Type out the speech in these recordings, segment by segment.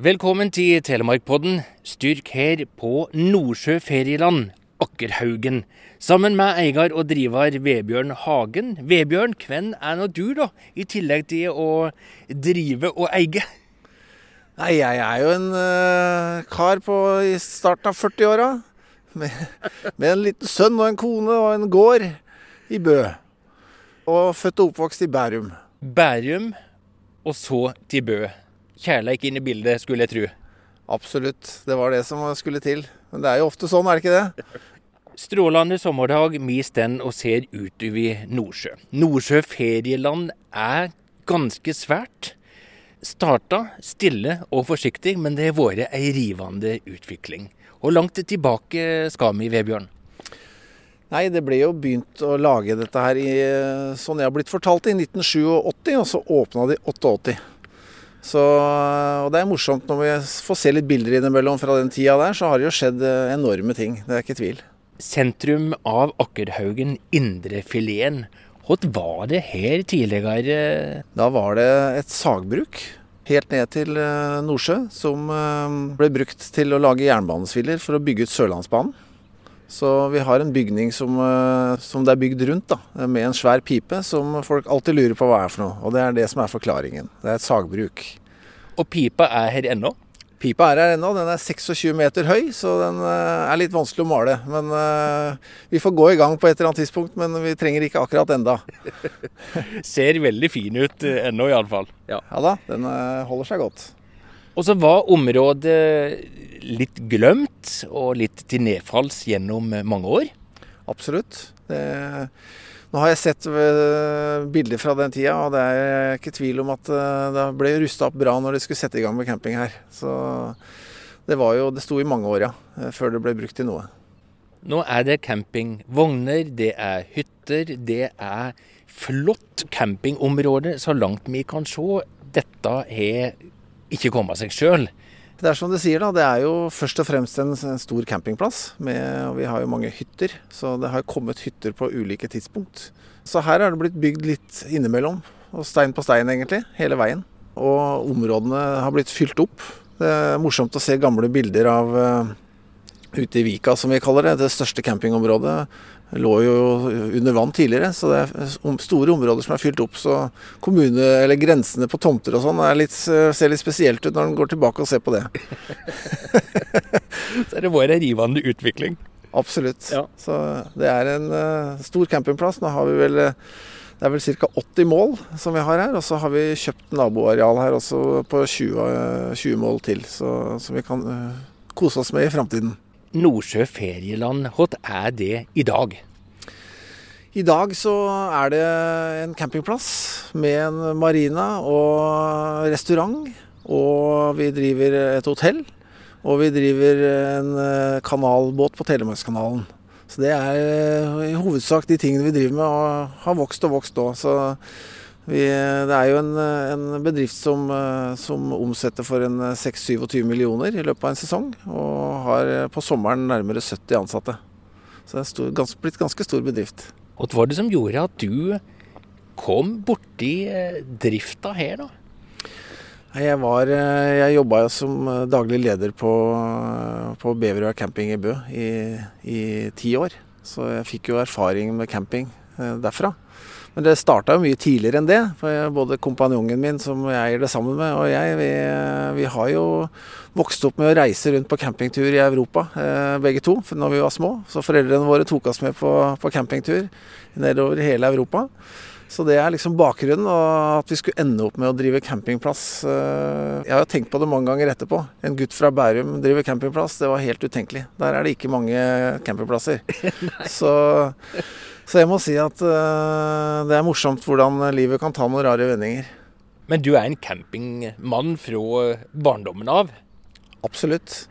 Velkommen til Telemarkpodden. Styrk her på Nordsjø ferieland, Akkerhaugen. Sammen med eier og driver Vebjørn Hagen. Vebjørn, hvem er nå du, da? I tillegg til å drive og eie? Nei, jeg er jo en uh, kar på i starten av 40-åra. Med, med, en liten sønn og en kone og en gård i Bø. Og født og oppvokst i Bærum. Bærum, og så til Bø. Kjærleik inn i bildet, skulle jeg tro. Absolutt. Det var det som skulle til. Men det er jo ofte sånn, er det ikke det? Strålende sommerdag, vi står og ser utover Nordsjø. Nordsjø ferieland er ganske svært. Starta stille og forsiktig, men det har vært ei rivende utvikling. Hvor langt tilbake skal vi, Vebjørn? Nei, det ble jo begynt å lage dette her i, sånn jeg har blitt fortalt, i 1987, og så åpna de 88. Så, og det er morsomt når vi får se litt bilder innimellom fra den tida der, så har det jo skjedd enorme ting. Det er ikke tvil. Sentrum av Akkerhaugen, Indrefileten. Hva var det her tidligere? Da var det et sagbruk helt ned til Nordsjø, som ble brukt til å lage jernbanesviller for å bygge ut Sørlandsbanen. Så vi har en bygning som, som, det er bygd rundt, da, med en svær pipe som folk alltid lurer på hva er for noe. Og det er det som er forklaringen. Det er et sagbruk. Og pipa er her ennå? Pipa er her ennå. Den er 26 meter høy, så den er litt vanskelig å male. Men uh, vi får gå i gang på et eller annet tidspunkt, men vi trenger ikke akkurat enda. Ser veldig fin ut ennå, iallfall. Ja. ja da, den holder seg godt. Og så var området litt glemt og litt til nedfalls gjennom mange år? Absolutt. Det, nå har jeg sett eh, bilder fra den tida, og det er ikke tvil om at eh, det ble rusta opp bra når de skulle sette i gang med camping her. Så det var jo Det sto i mange år, ja, eh, før det ble brukt til noe. Nå er det campingvogner, det er hytter, det er flott campingområde så langt vi kan se. Dette har ikke komme av seg sjøl. Det er som du sier, da. Det er jo først og fremst en, stor campingplass. Med, og vi har jo mange hytter, så det har kommet hytter på ulike tidspunkt. Så her er det blitt bygd litt innimellom. Og stein på stein, egentlig. Hele veien. Og områdene har blitt fylt opp. Det er morsomt å se gamle bilder av uh, ute i Vika, som vi kaller det. Det største campingområdet lå jo under vann tidligere, så det er store områder som er fylt opp. Så kommune, eller grensene på tomter og sånn ser litt spesielt ut når en går tilbake og ser på det. så det vår rivende utvikling. Absolutt. Ja. Så det er en uh, stor campingplass. Nå har vi vel uh, det er vel ca. 80 mål som vi har her. Og så har vi kjøpt naboareal her også på 20, 20 mål til, så, som vi kan uh, kose oss med i framtiden. Nordsjø ferieland, hva er det i dag? I dag så er det en campingplass med en marina og restaurant. Og vi driver et hotell. Og vi driver en eh, kanalbåt på Telemarkskanalen. Så det er eh, i hovedsak de tingene vi driver med, og har vokst og vokst òg. Vi, det er jo en, en bedrift som, som, omsetter for en 6-27 millioner i løpet av en sesong. Og har på sommeren nærmere 70 ansatte. Så det er stor, gans, blitt ganske stor bedrift. Hva var det som gjorde at du kom borti eh, drifta her, da? Jeg, var, eh, jeg jobba som daglig leder på, på Beverøya camping i Bø i, i ti år. Så jeg fikk jo erfaring med camping eh, derfra. Men det starta mye tidligere enn det. For både kompanjongen min, som jeg eier det sammen med, og jeg, vi, vi, har jo vokst opp med å reise rundt på campingtur i Europa, eh, begge to, når vi var små. Så foreldrene våre tok oss med på, på campingtur nedover hele Europa. Så det er liksom bakgrunnen, og at vi skulle ende opp med å drive campingplass. Eh, jeg har jo tenkt på det mange ganger etterpå. En gutt fra Bærum driver campingplass, det var helt utenkelig. Der er det ikke mange campingplasser. Så så jeg må si at uh, det er morsomt hvordan livet kan ta noen rare vendinger. Men du er en campingmann fra barndommen av? Absolutt.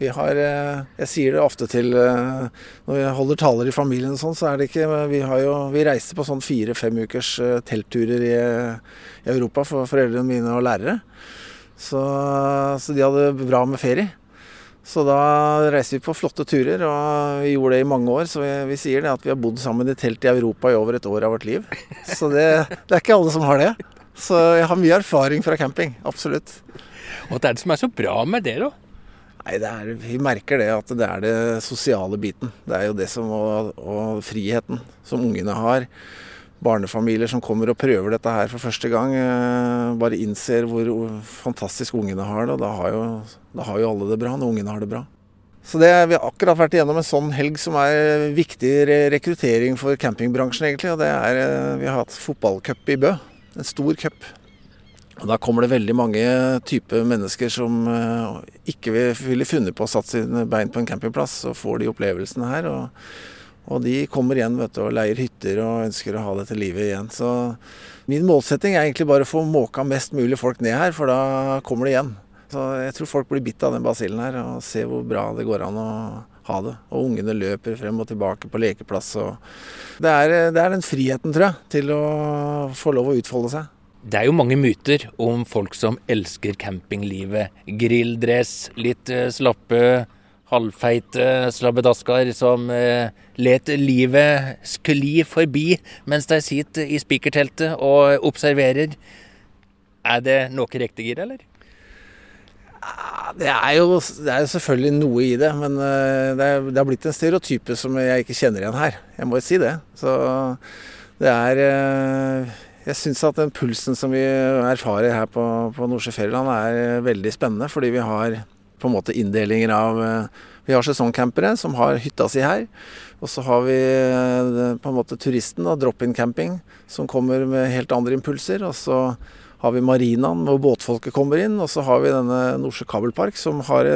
Vi har uh, Jeg sier det ofte til uh, når jeg holder taler i familien og sånn, så er det ikke Vi, har jo, vi reiste på sånn fire-fem ukers teltturer i, i, Europa for foreldrene mine og lærere. Så, så de hadde bra med ferie. Så da reiste vi på flotte turer, og vi gjorde det i mange år. Så vi, vi sier det at vi har bodd sammen i telt i Europa i over et år av vårt liv. Så det, det er ikke alle som har det. Så jeg har mye erfaring fra camping. Absolutt. Hva er det som er så bra med det, da? Nei, er, Vi merker det at det er det sosiale biten. Det er jo det som og, og friheten som ungene har. Barnefamilier som kommer og prøver dette her for første gang, eh, bare innser hvor fantastisk ungene har det. Og da har, jo, da har jo alle det bra når ungene har det bra. Så det, Vi har akkurat vært igjennom en sånn helg som er viktig rekruttering for campingbransjen, egentlig. og det er, eh, Vi har hatt fotballcup i Bø. En stor cup. Og Da kommer det veldig mange typer mennesker som uh, ikke ville funnet på å satt sine bein på en campingplass, og får de opplevelsene her. Og, og de kommer igjen vet du, og leier hytter og ønsker å ha dette livet igjen. Så min målsetting er egentlig bare å få måka mest mulig folk ned her, for da kommer det igjen. Så jeg tror folk blir bitt av den basillen her, og ser hvor bra det går an å ha det. Og ungene løper frem og tilbake på lekeplass. Det er, det er den friheten, tror jeg, til å få lov å utfolde seg. Det er jo mange myter om folk som elsker campinglivet. Grilldress, litt uh, slappe, halvfeite slabbedasker som uh, let livet skli forbi mens de sitter i spikerteltet og observerer. Er det noe riktig i eller? Det er, jo, det er jo selvfølgelig noe i det, men uh, det, er, det har blitt en stereotype som jeg ikke kjenner igjen her. Jeg må jo si det. Så det er jeg syns at den pulsen som vi erfarer her på, på Nordsjøfjelland er veldig spennende, fordi vi har på en måte inndelinger av Vi har sesongcampere som har hytta si her. Og så har vi på en måte turisten, drop-in camping, som kommer med helt andre impulser. Og så har vi marinaen hvor båtfolket kommer inn. Og så har vi denne Nordsjø kabelpark som har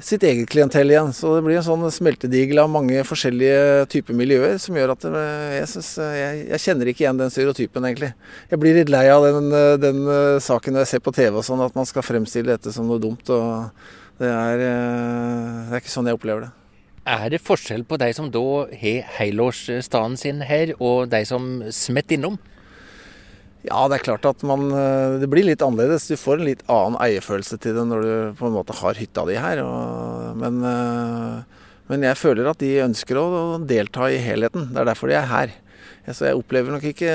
sitt eget klientell igjen. Så det blir en sånn smeltedigel av mange forskjellige typer miljøer som gjør at jeg, synes, jeg, jeg kjenner ikke igjen den stereotypen, egentlig. Jeg blir litt lei av den, den saken når jeg ser på TV og sånn, at man skal fremstille dette som noe dumt. og det er, det er ikke sånn jeg opplever det. Er det forskjell på de som da har helårsstaden sin her, og de som smetter innom? Ja, det er klart at man, eh, det blir litt annerledes. Du får en litt annen eierfølelse til det når du på en måte har hytta di her. Og, men, eh, men, jeg føler at de ønsker å delta i helheten. Det er derfor de er her. Så jeg opplever nok ikke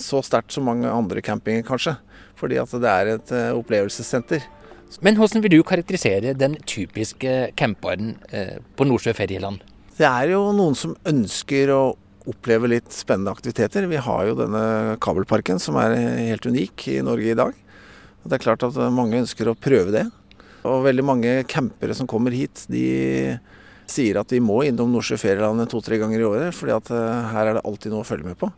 så sterkt som mange andre campinger, kanskje. Fordi at det er et eh, opplevelsessenter. Men hvordan vil du karakterisere den typiske camperen på Nordsjø ferieland? Det er jo noen som ønsker å oppleve litt spennende aktiviteter. Vi har jo denne kabelparken som er helt unik i Norge i dag. Det er klart at mange ønsker å prøve det. Og veldig mange campere som kommer hit, de sier at vi må innom Nordsjø ferieland to-tre ganger i året, fordi at eh, her er det alltid noe å følge med på.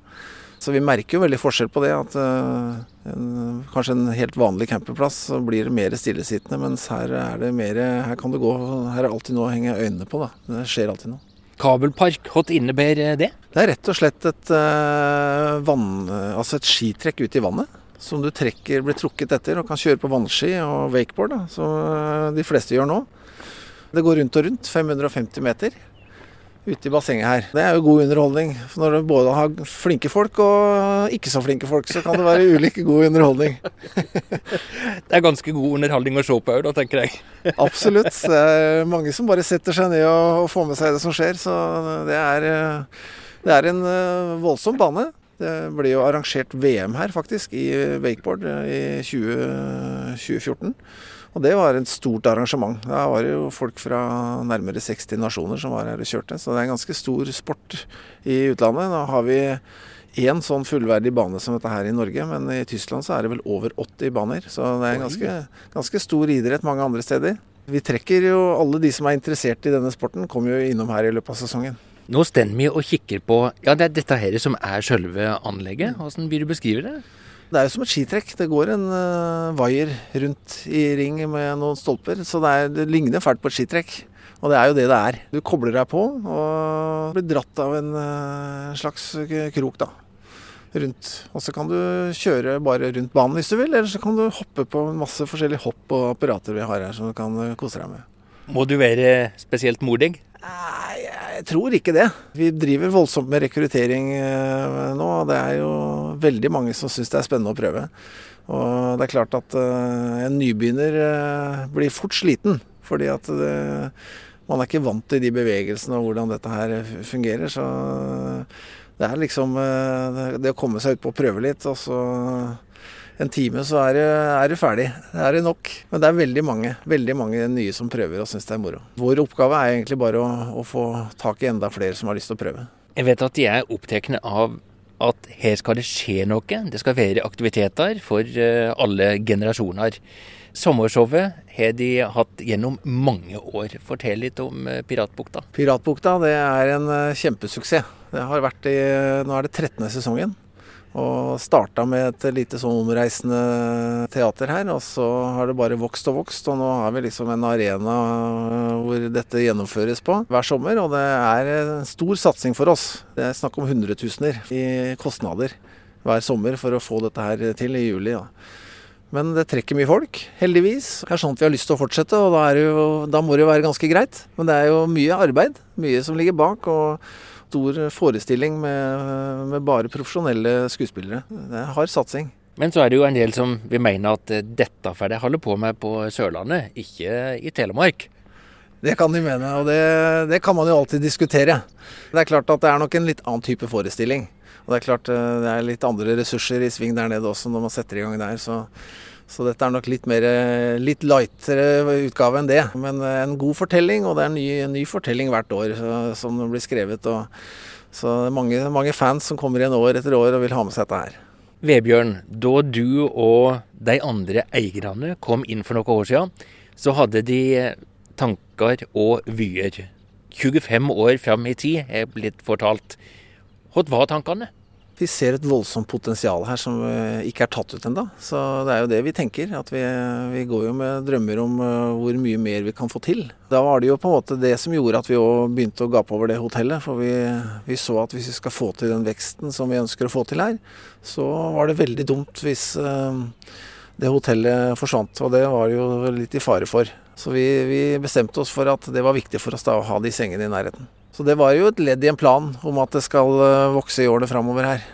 Så vi merker jo veldig forskjell på det. At uh, en, kanskje en helt vanlig campingplass blir mer stillesittende, mens her er det mer Her kan du gå Her er alltid noe å henge øynene på, da. Det skjer alltid noe. Kabelpark, hva innebærer det? Det er rett og slett et, uh, vann, altså et skitrekk ut i vannet. Som du trekker, blir trukket etter og kan kjøre på vannski og wakeboard, da, som uh, de fleste gjør nå. Det går rundt og rundt, 550 meter ute i bassenget her. Det er jo god underholdning. For når du både har flinke folk og ikke så flinke folk, så kan det være ulike god underholdning. det er ganske god underholdning å se på òg, da, tenker jeg. Absolutt. Det er mange som bare setter seg ned og, får med seg det som skjer. Så det er, det er en eh, voldsom bane. Det ble jo arrangert VM her, faktisk, i wakeboard i 20, 2014. Og det var et stort arrangement. Da var det jo folk fra nærmere 60 nasjoner som var her og kjørte. Så det er en ganske stor sport i utlandet. Nå har vi én sånn fullverdig bane som dette her i Norge, men i Tyskland så er det vel over 80 baner. Så det er en ganske, ganske stor idrett mange andre steder. Vi trekker jo alle de som er interessert i denne sporten, kommer jo innom her i løpet av sesongen. Nå står vi og kikker på Ja, det er dette her som er selve anlegget. Hvordan vil du beskrive det? Det er jo som et skitrekk. Det går en uh, vaier rundt i ring med noen stolper. Så det, er, det, ligner fælt på et skitrekk. Og det er jo det det er. Du kobler deg på og blir dratt av en uh, slags krok, da. Rundt. Og så kan du kjøre bare rundt banen hvis du vil, eller så kan du hoppe på masse forskjellige hopp og apparater vi har her som du kan uh, kose deg med. Må du være spesielt modig? Nei, jeg tror ikke det. Vi driver voldsomt med rekruttering eh, nå. og Det er jo veldig mange som syns det er spennende å prøve. Og det er klart at eh, en nybegynner eh, blir fort sliten. Fordi at det, man er ikke vant til de bevegelsene og hvordan dette her fungerer. Så det er liksom det å komme seg ut på å prøve litt, og så en time så er du, er du ferdig. Det er det nok. Men det er veldig mange veldig mange nye som prøver og syns det er moro. Vår oppgave er egentlig bare å, å få tak i enda flere som har lyst til å prøve. Jeg vet at de er opptatt av at her skal det skje noe. Det skal være aktiviteter for eh, alle generasjoner. Sommershowet har de hatt gjennom mange år. Fortell litt om eh, Piratbukta. Piratbukta det er en eh, kjempesuksess. Det har vært i, Nå er det 13. sesongen. Og starta med et lite sånn omreisende teater her, og så har det bare vokst og vokst. Og nå har vi liksom en arena hvor dette gjennomføres på hver sommer, og det er en stor satsing for oss. Det er snakk om hundretusener i kostnader hver sommer for å få dette her til i juli. Da. Men det trekker mye folk, heldigvis. Det er sånn at vi har lyst til å fortsette, og da, jo, da må det jo være ganske greit. Men det er jo mye arbeid, mye som ligger bak. og stor forestilling med, med bare profesjonelle skuespillere. Det er hard satsing. Men så er det jo en del som vil mene at dette får de holde på med på Sørlandet, ikke i Telemark. Det kan de mene, og det, det, kan man jo alltid diskutere. Det er klart at det er nok en litt annen type forestilling. Og det er klart eh, det er litt andre ressurser i sving der nede også når man setter i gang der. Så så dette er nok litt mer litt lightere utgave enn det. Men eh, en god fortelling, og det er en ny, ny fortelling hvert år som blir skrevet. Og, så det er mange, mange, fans som kommer igjen år etter år og vil ha med seg dette her. Vebjørn, da du og de andre eierne kom inn for noen år siden, så hadde de tanker og vyer. 25 år fram i tid er blitt fortalt. Hva var tankene? Vi ser et voldsomt potensial her som eh, ikke er tatt ut ennå. Så det er jo det vi tenker. At vi, vi, går jo med drømmer om eh, hvor mye mer vi kan få til. Da var det jo på en måte det som gjorde at vi òg begynte å gape over det hotellet. For vi, vi, så at hvis vi skal få til den veksten som vi ønsker å få til her, så var det veldig dumt hvis uh, det hotellet forsvant. Og det var jo litt i fare for. Så vi, vi bestemte oss for at det var viktig for oss da å ha de sengene i nærheten. Så det var jo et ledd i en plan om at det skal eh, vokse i årene framover her.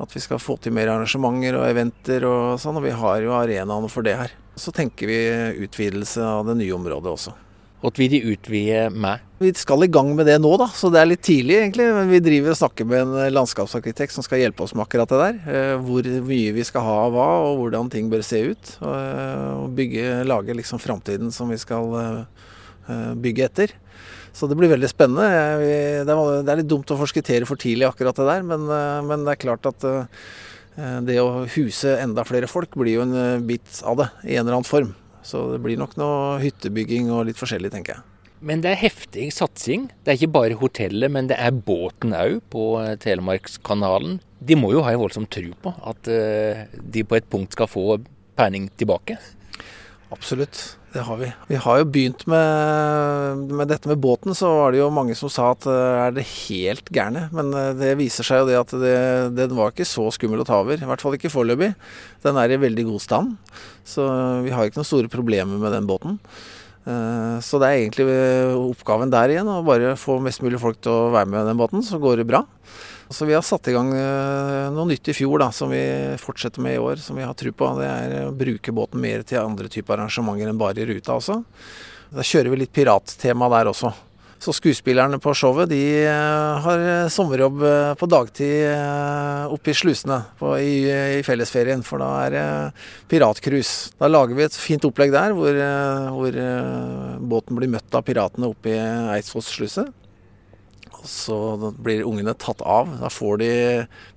At vi skal få til mer arrangementer og eventer og sånn, og vi har jo arenaene for det her. Så tenker vi utvidelse av det nye området også. Hva vil de utvide med? Vi skal i gang med det nå, da. Så det er litt tidlig, egentlig. Men vi driver og snakker med en landskapsarkitekt som skal hjelpe oss med akkurat det der. Eh, hvor mye vi skal ha av hva, og hvordan ting bør se ut. Og bygge, lage liksom framtiden som vi skal eh, bygge etter. Så det blir veldig spennende. Det er litt dumt å forskuttere for tidlig akkurat det der, men, eh, men det er klart at eh, det å huse enda flere folk blir jo en eh, bit av det, i en eller annen form. Så det blir nok noe hyttebygging og litt forskjellig, tenker jeg. Men det er heftig satsing. Det er ikke bare hotellet, men det er båten òg på Telemarkskanalen. De må jo ha en voldsom tro på at de på et punkt skal få penning tilbake? Absolutt det har vi. Vi har jo begynt med, med, dette med båten, så var det jo mange som sa at eh, er det helt gærne? Men eh, det viser seg jo det at den var ikke så skummel å ta over. I hvert fall ikke foreløpig. Den er i veldig god stand. Så vi har ikke noen store problemer med den båten. Eh, så det er egentlig oppgaven der igjen, å bare få mest mulig folk til å være med den båten, så går det bra. Så vi har satt i gang eh, noe nytt i fjor da, som vi fortsetter med i år, som vi har tro på. Det er å bruke båten mer til andre typer arrangementer enn bare i ruta også. Da kjører vi litt pirattema der også. Så skuespillerne på showet de eh, har sommerjobb eh, på dagtid oppe i slusene på, i, i, fellesferien, for da er det piratcruise. Da lager vi et fint opplegg der hvor, hvor båten blir møtt av piratene oppe i Eidsvolls sluse. Så blir ungene tatt av. Da får de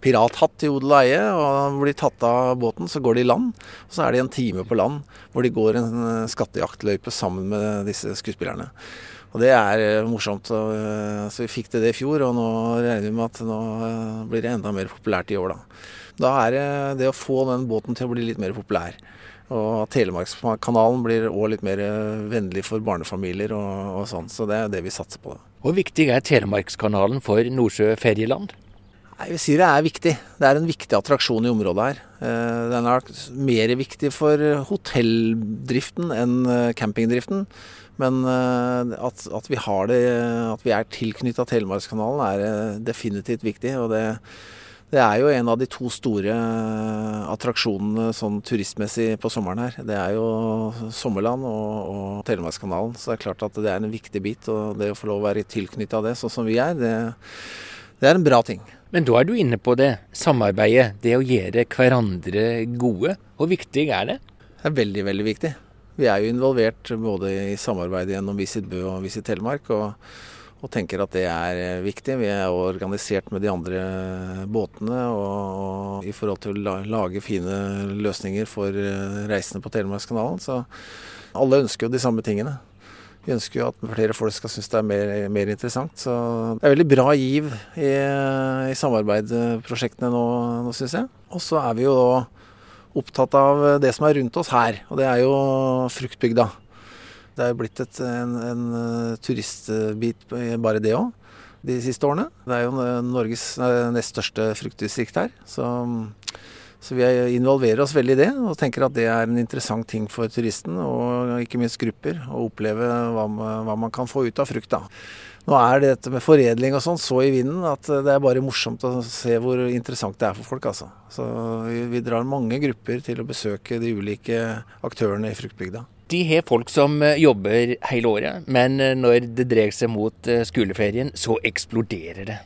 pirathatt i odel og eie, og blir tatt av båten. Så går de i land. Og så er de en time på land hvor de går en eh, skattejaktløype sammen med disse skuespillerne. Og det er eh, morsomt. Eh, så vi fikk til det i fjor, og nå regner vi med at nå blir det enda mer populært i år, da. Da er det det å få den båten til å bli litt mer populær. Og Telemarkskanalen blir òg litt mer vennlig for barnefamilier og, og sånn. Så det er det vi satser på. Hvor viktig er Telemarkskanalen for Nordsjø ferieland? Nei, Vi sier det er viktig. Det er en viktig attraksjon i området her. Eh, den er mer viktig for hotelldriften enn eh, campingdriften. Men eh, at, at vi har det, at vi er tilknytta Telemarkskanalen er definitivt viktig. og det det er jo en av de to store attraksjonene sånn turistmessig på sommeren her. Det er jo Sommerland og, og Telemarkskanalen. Så det er klart at det er en viktig bit. Og det å få lov å være tilknytta det, sånn som vi er, det, det er en bra ting. Men da er du inne på det samarbeidet, det å gjøre hverandre gode. Hvor viktig er det? Det er veldig, veldig viktig. Vi er jo involvert både i samarbeidet gjennom Visit Bø og Visit Telemark, og, og, tenker at det er eh, viktig. Vi er organisert med de andre båtene og, og i forhold til å lage fine løsninger for eh, reisende på Telemarkskanalen. Så alle ønsker jo de samme tingene. Vi ønsker jo at flere folk skal synes det er mer, mer, interessant. Så det er veldig bra giv i, i samarbeidsprosjektene nå, nå syns jeg. Og så er vi jo opptatt av det som er rundt oss her, og det er jo fruktbygda. Det er jo blitt et, en, en turistbit bare det òg, de siste årene. Det er jo Norges nest største fruktdistrikt her. Så så vi involverer oss veldig i det, og tenker at det er en interessant ting for turisten, og ikke minst grupper, å oppleve hva, hva man kan få ut av frukt. da. Nå er dette med foredling og sånn så i vinden at det er bare morsomt å se hvor interessant det er for folk. altså. Så vi, vi drar mange grupper til å besøke de ulike aktørene i fruktbygda. De har folk som eh, jobber hele året, men eh, når det dreier seg mot eh, skoleferien, så eksploderer det.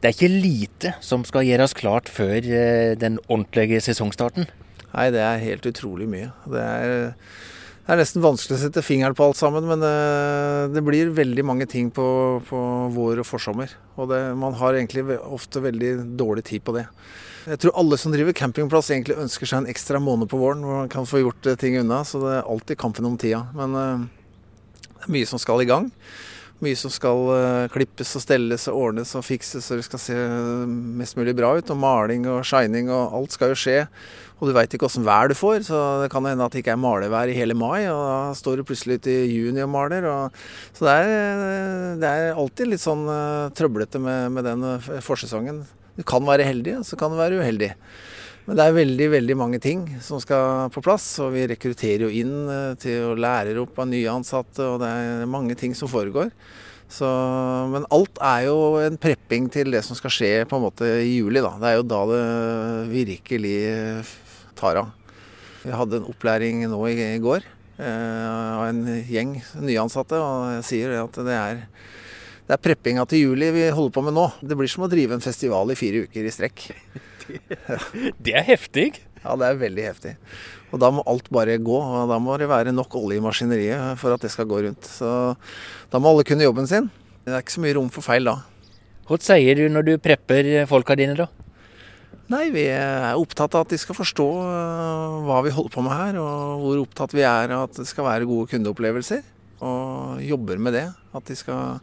Det er ikke lite som skal gjøres klart før den ordentlige sesongstarten? Nei, det er helt utrolig mye. Det er, det er nesten vanskelig å sette fingeren på alt sammen, men det, det blir veldig mange ting på, på vår og forsommer. Og det, man har egentlig ofte veldig dårlig tid på det. Jeg tror alle som driver campingplass egentlig ønsker seg en ekstra måned på våren hvor man kan få gjort eh, ting unna, så det er alltid kampen om tida. Men det er mye som skal i gang. Mye som skal uh, klippes og stelles og ordnes og fikses så det skal se mest mulig bra ut. Og maling og shining og alt skal jo skje. Og du veit ikke åssen vær du får, så det kan hende at det ikke er malevær i hele mai. Og da står du plutselig ute i juni og maler. Og, så det er, det er, alltid litt sånn trøblete med, med den forsesongen. Du kan være heldig, og så kan du være uheldig. Men det er veldig veldig mange ting som skal på plass. Og vi rekrutterer jo inn eh, til å lære opp av nye ansatte, og det er mange ting som foregår. Så, men alt er jo en prepping til det som skal skje på en måte i juli. Da. Det er jo da det virkelig tar av. Vi hadde en opplæring nå i, går eh, av en gjeng nyansatte, og jeg sier at det er det er preppinga til juli vi holder på med nå. Det blir som å drive en festival i fire uker i strekk. det er heftig. Ja, det er veldig heftig. Og da må alt bare gå. og Da må det være nok olje i maskineriet for at det skal gå rundt. Så da må alle kunne jobben sin. Det er ikke så mye rom for feil da. Hva sier du når du prepper folka dine, da? Nei, vi er opptatt av at de skal forstå øh, hva vi holder på med her, og hvor opptatt vi er av at det skal være gode kundeopplevelser. Og jobber med det. At de skal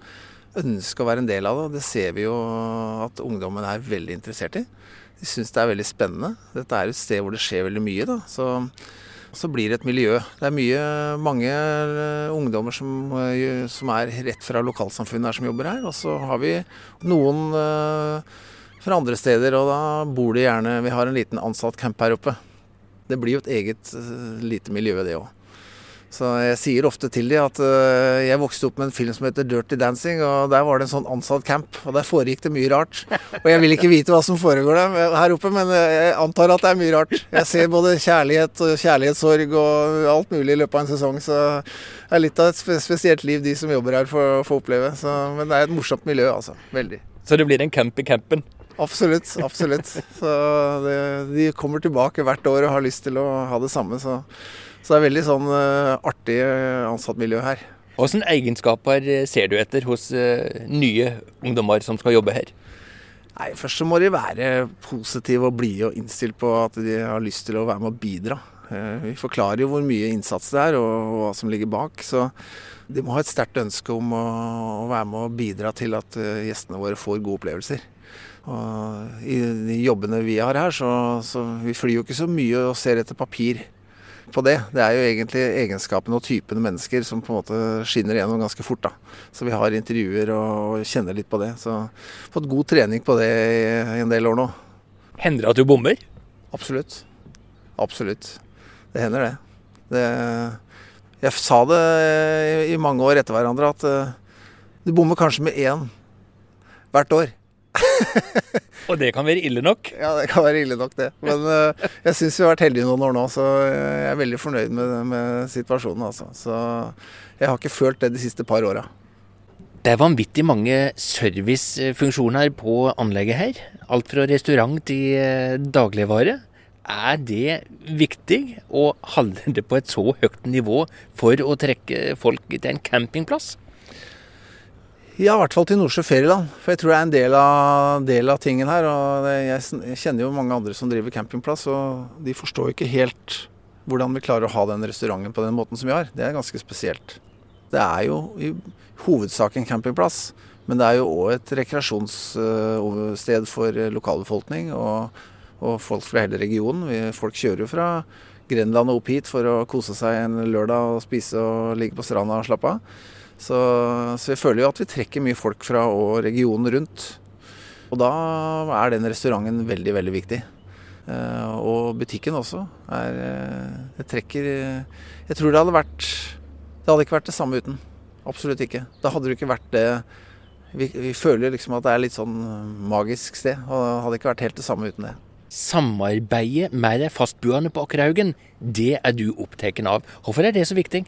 ønske å være en del av det. Det ser vi jo at ungdommen er veldig interessert i. De syns det er veldig spennende. Dette er et sted hvor det skjer veldig mye. Da. Så, så blir det et miljø. Det er mye, mange eh, ungdommer som, eh, som, er rett fra lokalsamfunnet her som jobber her. Og så har vi noen uh, fra andre steder, og da bor de gjerne Vi har en liten ansatt camp her oppe. Det blir jo et eget lite miljø, det òg. Så jeg sier ofte til dem at uh, jeg vokste opp med en film som heter 'Dirty Dancing', og der var det en sånn ansatt camp, og der foregikk det mye rart. Og jeg vil ikke vite hva som foregår der her oppe, men jeg antar at det er mye rart. Jeg ser både kjærlighet og kjærlighetssorg og alt mulig i løpet av en sesong, så det er litt av et spesielt liv de som jobber her får, får oppleve. Så, men det er et morsomt miljø, altså. Veldig. Så det blir en camp i campen? Absolutt. absolutt. Så det, de kommer tilbake hvert år og har lyst til å ha det samme. så så det er veldig sånn uh, artig ansattmiljø her. Hvilke egenskaper eh, ser du etter hos nye ungdommer som skal jobbe her? Nei, Først så må de være positive og blide og innstilt på at de har lyst til å være med og bidra. Vi forklarer jo hvor mye innsats det er og, hva som ligger bak. Så de må ha et sterkt ønske om å, være med og bidra til at gjestene våre får gode opplevelser. Og I de jobbene vi har her, så, så vi flyr jo ikke så mye og ser etter papir på det. Det er jo egentlig egenskapene og typene mennesker som på en måte skinner igjennom ganske fort. da. Så vi har intervjuer og kjenner litt på det. Så fått god trening på det i en del år nå. Hender det at du bommer? Absolutt. Absolutt. Det hender det. det jeg sa det i mange år etter hverandre at uh, du bommer kanskje med én hvert år. Og det kan være ille nok? Ja, det kan være ille nok, det. Men uh, jeg syns vi har vært heldige noen år nå, så jeg er veldig fornøyd med, med situasjonen. Altså. Så jeg har ikke følt det de siste par åra. Det er vanvittig mange servicefunksjoner på anlegget her. Alt fra restaurant til eh, dagligvare. Er det viktig å holde det på et så høyt nivå for å trekke folk til en campingplass? Ja, i hvert fall til Nordsjø ferieland. For jeg tror det er en del av, del av tingen her. Og jeg kjenner jo mange andre som driver campingplass, og de forstår ikke helt hvordan vi klarer å ha den restauranten på den måten som vi har. Det er ganske spesielt. Det er jo i hovedsak en campingplass, men det er jo òg et rekreasjonssted for lokalbefolkning og, og, folk fra hele regionen. Folk kjører jo fra Grenland og opp hit for å kose seg en lørdag og spise og ligge på stranda og slappe av. Så, så, vi føler jo at vi trekker mye folk fra og regionen rundt. Og da er den restauranten veldig, veldig viktig. Eh, og butikken også. Er, eh, det trekker Jeg tror det hadde vært Det hadde ikke vært det samme uten. Absolutt ikke. Da hadde det ikke vært det vi, vi føler liksom at det er litt sånn magisk sted. Og det hadde ikke vært helt det samme uten det. Samarbeidet med de fastboende på Akkerhaugen, det er du opptatt av. Hvorfor er det så viktig?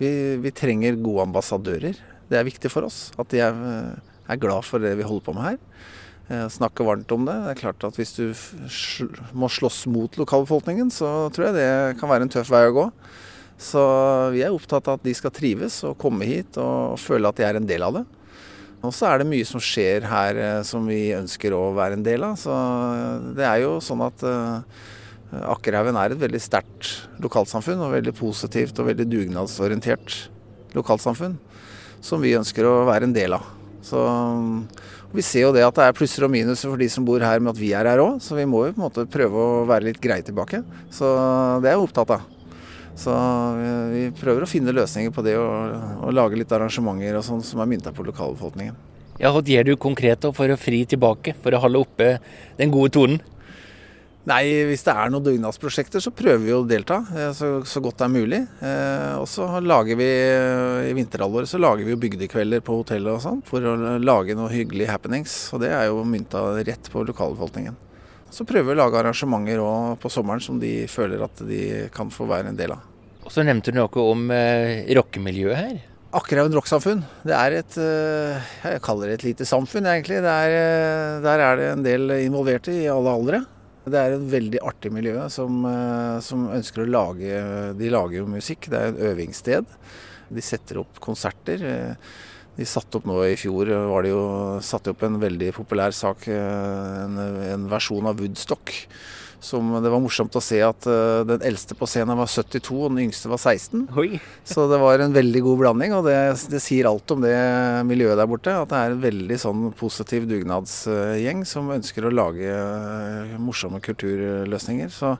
Vi, vi, trenger gode ambassadører. Det er viktig for oss at de er, er glad for det vi holder på med her. Eh, snakke varmt om det. Det er klart at Hvis du må slåss mot lokalbefolkningen, så tror jeg det kan være en tøff vei å gå. Så vi er opptatt av at de skal trives og komme hit og føle at de er en del av det. Og så er det mye som skjer her eh, som vi ønsker å være en del av. Så det er jo sånn at uh, Akkerhaugen er et veldig sterkt lokalsamfunn, og veldig positivt og veldig dugnadsorientert lokalsamfunn. Som vi ønsker å være en del av. Så Vi ser jo det at det er plusser og minuser for de som bor her med at vi er her òg, så vi må jo på en måte prøve å være litt greie tilbake. Så det er jeg opptatt av. Så vi prøver å finne løsninger på det og, og lage litt arrangementer og sånn som er mynta på lokalbefolkningen. Ja, Hva gjør du konkret for å fri tilbake, for å holde oppe den gode tonen? Nei, hvis det er noen dugnadsprosjekter, så prøver vi å delta eh, så, så godt det er mulig. Eh, og så lager vi eh, i vinterhalvåret så lager vi jo bygdekvelder på hotellet og sånn for å lage noe hyggelig happenings. Og det er jo mynta rett på lokalbefolkningen. Så prøver vi å lage arrangementer òg på sommeren som de føler at de kan få være en del av. Og så nevnte du noe om eh, rockemiljøet her. Akkerhaugen rocksamfunn. Det er et eh, jeg kaller det et lite samfunn, egentlig. Er, der er det en del involverte i alle aldre. Det er et veldig artig miljø som, eh, som, ønsker å lage De lager jo musikk. Det er et øvingssted. De setter opp konserter. Eh, de satte opp nå i fjor var det jo satte opp en veldig populær sak, eh, en, en versjon av Woodstock som det var morsomt å se at uh, den eldste på scenen var 72 og den yngste var 16. Oi. Så det var en veldig god blanding, og det, det, sier alt om det miljøet der borte. At det er en veldig sånn positiv dugnadsgjeng som ønsker å lage uh, morsomme kulturløsninger. Så,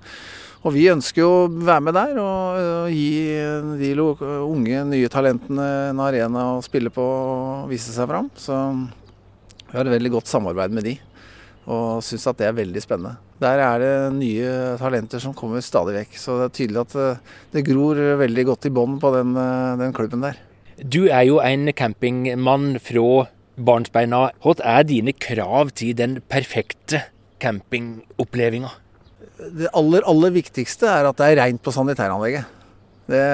og vi ønsker jo å være med der og, og gi de unge, nye talentene en arena å spille på og vise seg fram. Så vi har et veldig godt samarbeid med de og syns at det er veldig spennende. Der er det nye talenter som kommer stadig vekk. Så det er tydelig at eh, det gror veldig godt i bånn på den, eh, den, klubben der. Du er jo en campingmann fra barnsbeina. Hva er dine krav til den perfekte campingopplevelsen? Det aller, aller viktigste er at det er rent på sanitæranlegget. Det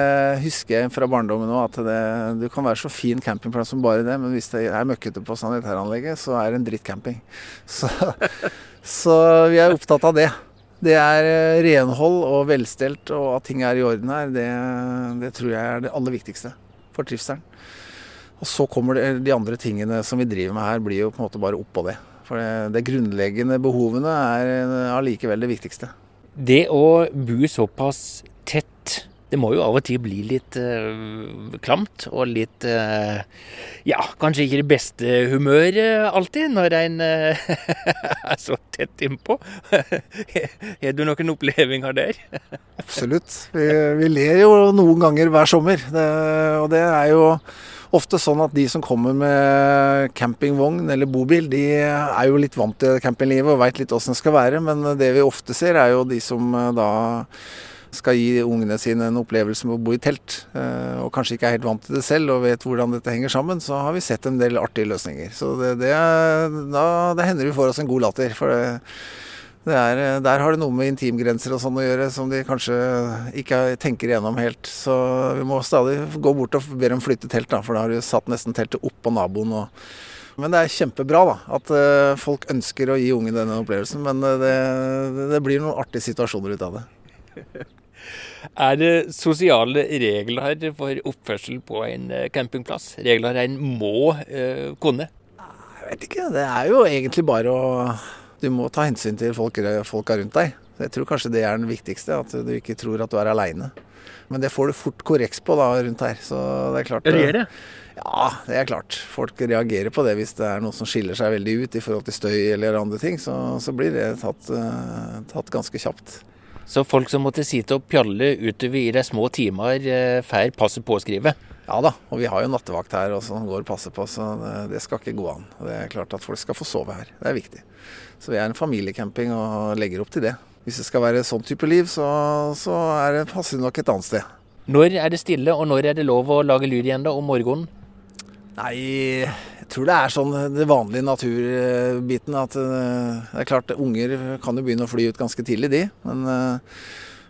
husker jeg fra barndommen òg, at det, du kan være så fin campingplass som bare det, men hvis det er møkkete på sanitæranlegget, så er det en drittcamping. Så, så vi er opptatt av det. Det er eh, renhold og velstelt og at ting er i orden her, det, det tror jeg er det aller viktigste for trivselen. Og så kommer det, de andre tingene som vi driver med her, blir jo på en måte bare oppå det. For det, det grunnleggende behovene er eh, allikevel det viktigste. Det å bo såpass tett det må jo av og til bli litt uh, klamt og litt uh, Ja, kanskje ikke det beste humøret alltid når en uh, er så tett innpå. Har du noen opplevelser der? Absolutt. Vi, vi, ler jo noen ganger hver sommer. Det, og det er jo ofte sånn at de som kommer med campingvogn eller bobil, de er jo litt vant til campinglivet og veit litt åssen det skal være. Men det vi ofte ser, er jo de som da skal gi ungene sine en opplevelse med å bo i telt, eh, og kanskje ikke er helt vant til det selv og vet hvordan dette henger sammen, så har vi sett en del artige løsninger. Så det, det, da, det hender vi får oss en god latter. For det, Er, der har det noe med intimgrenser og sånn å gjøre som de kanskje ikke tenker igjennom helt. Så vi må stadig gå bort og be dem flytte telt, da, for da har de satt nesten teltet oppå naboen. Og... Men det er kjempebra da, at uh, folk ønsker å gi ungen denne opplevelsen. Men uh, det, det, blir noen artige situasjoner ut av det. Er det sosiale regler for oppførsel på en eh, campingplass? Regler en må uh, kunne? Jeg vet ikke. Det er jo egentlig bare å du må ta hensyn til folk, folka rundt deg. Jeg tror kanskje det er den viktigste, at du ikke tror at du er aleine. Men det får du fort korreks på da rundt her. Så det er klart gjør det? Ja, det er klart. Folk reagerer på det hvis det er noe som skiller seg veldig ut i forhold til støy eller andre ting. Så, så blir det tatt, uh, tatt, ganske kjapt. Så folk som måtte sitte og pjalle utover i de små timer, uh, får passet påskrevet? Ja da, og vi har jo nattevakt her og som går og passer på, så det, skal ikke gå an. Det er klart at folk skal få sove her. Det er viktig. Så vi er en familiecamping og legger opp til det. Hvis det skal være sånn type liv, så, så er det passende nok et annet sted. Når er det stille, og når er det lov å lage lyd igjen da, om morgenen? Nei, jeg tror det er sånn det vanlige naturbiten. At eh, det er klart, unger kan jo begynne å fly ut ganske tidlig, de. Men uh,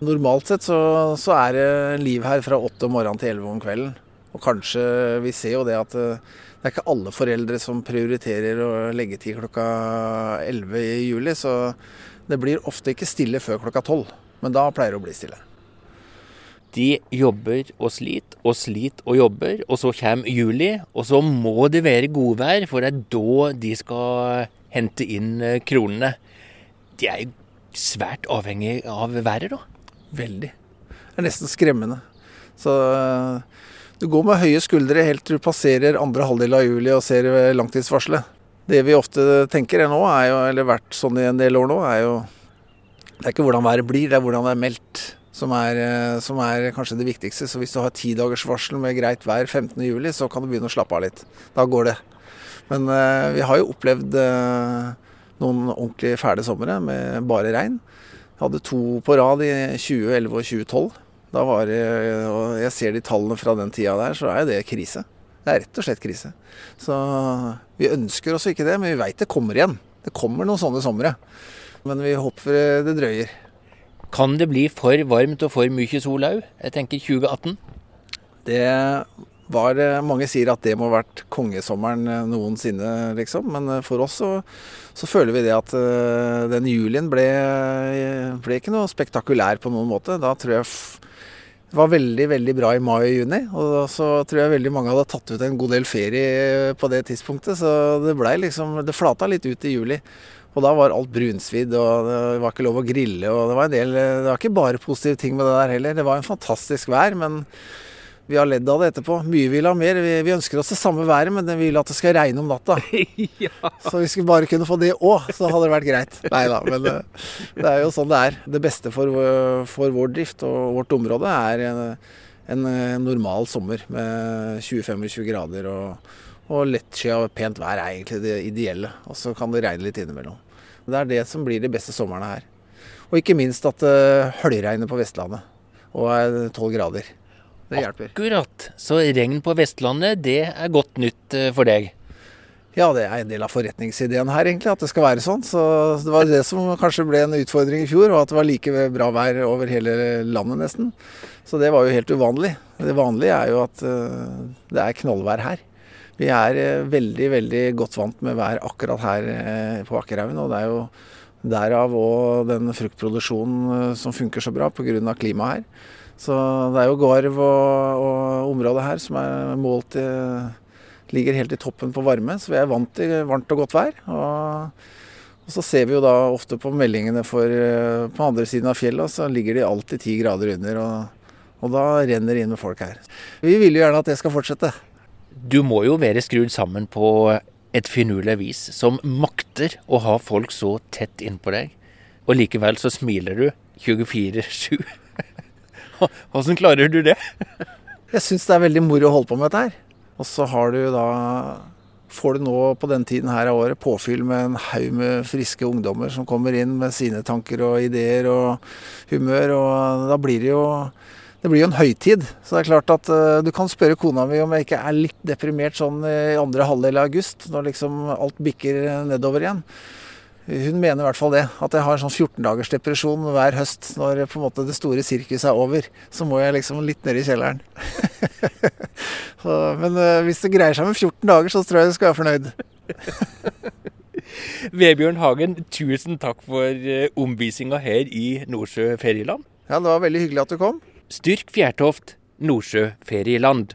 normalt sett så, så, er det liv her fra åtte om morgenen til elleve om kvelden. Og kanskje Vi ser jo det at uh, det er ikke alle foreldre som prioriterer å legge til klokka 11 i juli, så det blir ofte ikke stille før klokka 12. Men da pleier det å bli stille. De jobber og sliter og sliter og jobber, og så kommer juli, og så må det være godvær, for det er da de skal hente inn eh, kronene. De er jo svært avhengig av været, da. Veldig. Det er nesten skremmende. Så du går med høye skuldre helt til du passerer andre halvdel av juli og ser langtidsvarselet. Det vi ofte tenker nå, jo, eller vært sånn i en del år nå, er jo Det er ikke hvordan været blir, det er hvordan det er meldt som er, som er kanskje det viktigste. Så hvis du har ti dagers varsel med greit vær 15.07, så kan du begynne å slappe av litt. Da går det. Men eh, vi har jo opplevd eh, noen ordentlig fæle somre med bare regn. Vi hadde to på rad i 2011 og 2012. Da var det, og Jeg ser de tallene fra den tida der, så er det krise. Det er rett og slett krise. Så vi ønsker oss ikke det, men vi veit det kommer igjen. Det kommer noen sånne somre. Men vi håper det drøyer. Kan det bli for varmt og for mye sol òg? Jeg tenker 2018. Det var Mange sier at det må ha vært kongesommeren noensinne, liksom. Men for oss så, så føler vi det at den julien ble, ble ikke noe spektakulær på noen måte. Da tror jeg det var veldig veldig bra i mai og juni. Og så tror jeg veldig mange hadde tatt ut en god del ferie på det tidspunktet. Så det blei liksom Det flata litt ut i juli. Og da var alt brunsvidd, og det var ikke lov å grille. Og det var en del Det var ikke bare positive ting med det der heller. Det var en fantastisk vær, men vi har ledd av det etterpå. Mye vil ha mer. Vi, vi, ønsker oss det samme været, men vi vil at det skal regne om natta. ja. Så hvis vi bare kunne få det òg, så hadde det vært greit. Nei da, men det, det, er jo sånn det er. Det beste for, for vår drift og vårt område er en, en normal sommer med 20-25 grader og, og lettskyet og pent vær er egentlig det ideelle. Og så kan det regne litt innimellom. Det er det som blir de beste somrene her. Og ikke minst at det høljregner på Vestlandet og er 12 grader. Det hjelper. Akkurat. Så regn på Vestlandet, det er godt nytt eh, for deg? Ja, det er en del av forretningsideen her, egentlig, at det skal være sånn. Så det var det som kanskje ble en utfordring i fjor, og at det var like bra vær over hele landet nesten. Så det var jo helt uvanlig. Det vanlige er jo at uh, det er knallvær her. Vi er uh, veldig, veldig godt vant med vær akkurat her uh, på Akkerhaugen, og det er jo derav òg den fruktproduksjonen som funker så bra pga. klimaet her. Så det er jo Garv og, og området her som er målt i, ligger helt i toppen på varme, så vi er vant til varmt og godt vær. Og, og så ser vi jo da ofte på meldingene for på andre siden av fjellet, så ligger de alltid ti grader under. Og, og da renner det inn med folk her. Vi vil jo gjerne at det skal fortsette. Du må jo være skrudd sammen på et finurlig vis som makter å ha folk så tett innpå deg. Og likevel så smiler du 24-7. Åssen klarer du det? jeg syns det er veldig moro å holde på med dette her. Og så har du da Får du nå på den tiden her av året påfyll med en haug med friske ungdommer som kommer inn med sine tanker og ideer og humør, og da blir det jo det blir jo en høytid. Så det er klart at uh, du kan spørre kona mi om jeg ikke er litt deprimert sånn i andre halvdel av august, når liksom alt bikker nedover igjen. Hun mener i hvert fall det. At jeg har en sånn 14 dagers depresjon hver høst. Når på en måte det store sirkuset er over, så må jeg liksom litt ned i kjelleren. så, men uh, hvis det greier seg med 14 dager, så tror jeg jeg skal være fornøyd. Vebjørn Hagen, tusen takk for uh, omvisinga her i Nordsjø ferieland. Ja, det var veldig hyggelig at du kom. Styrk Fjærtoft, Nordsjø ferieland.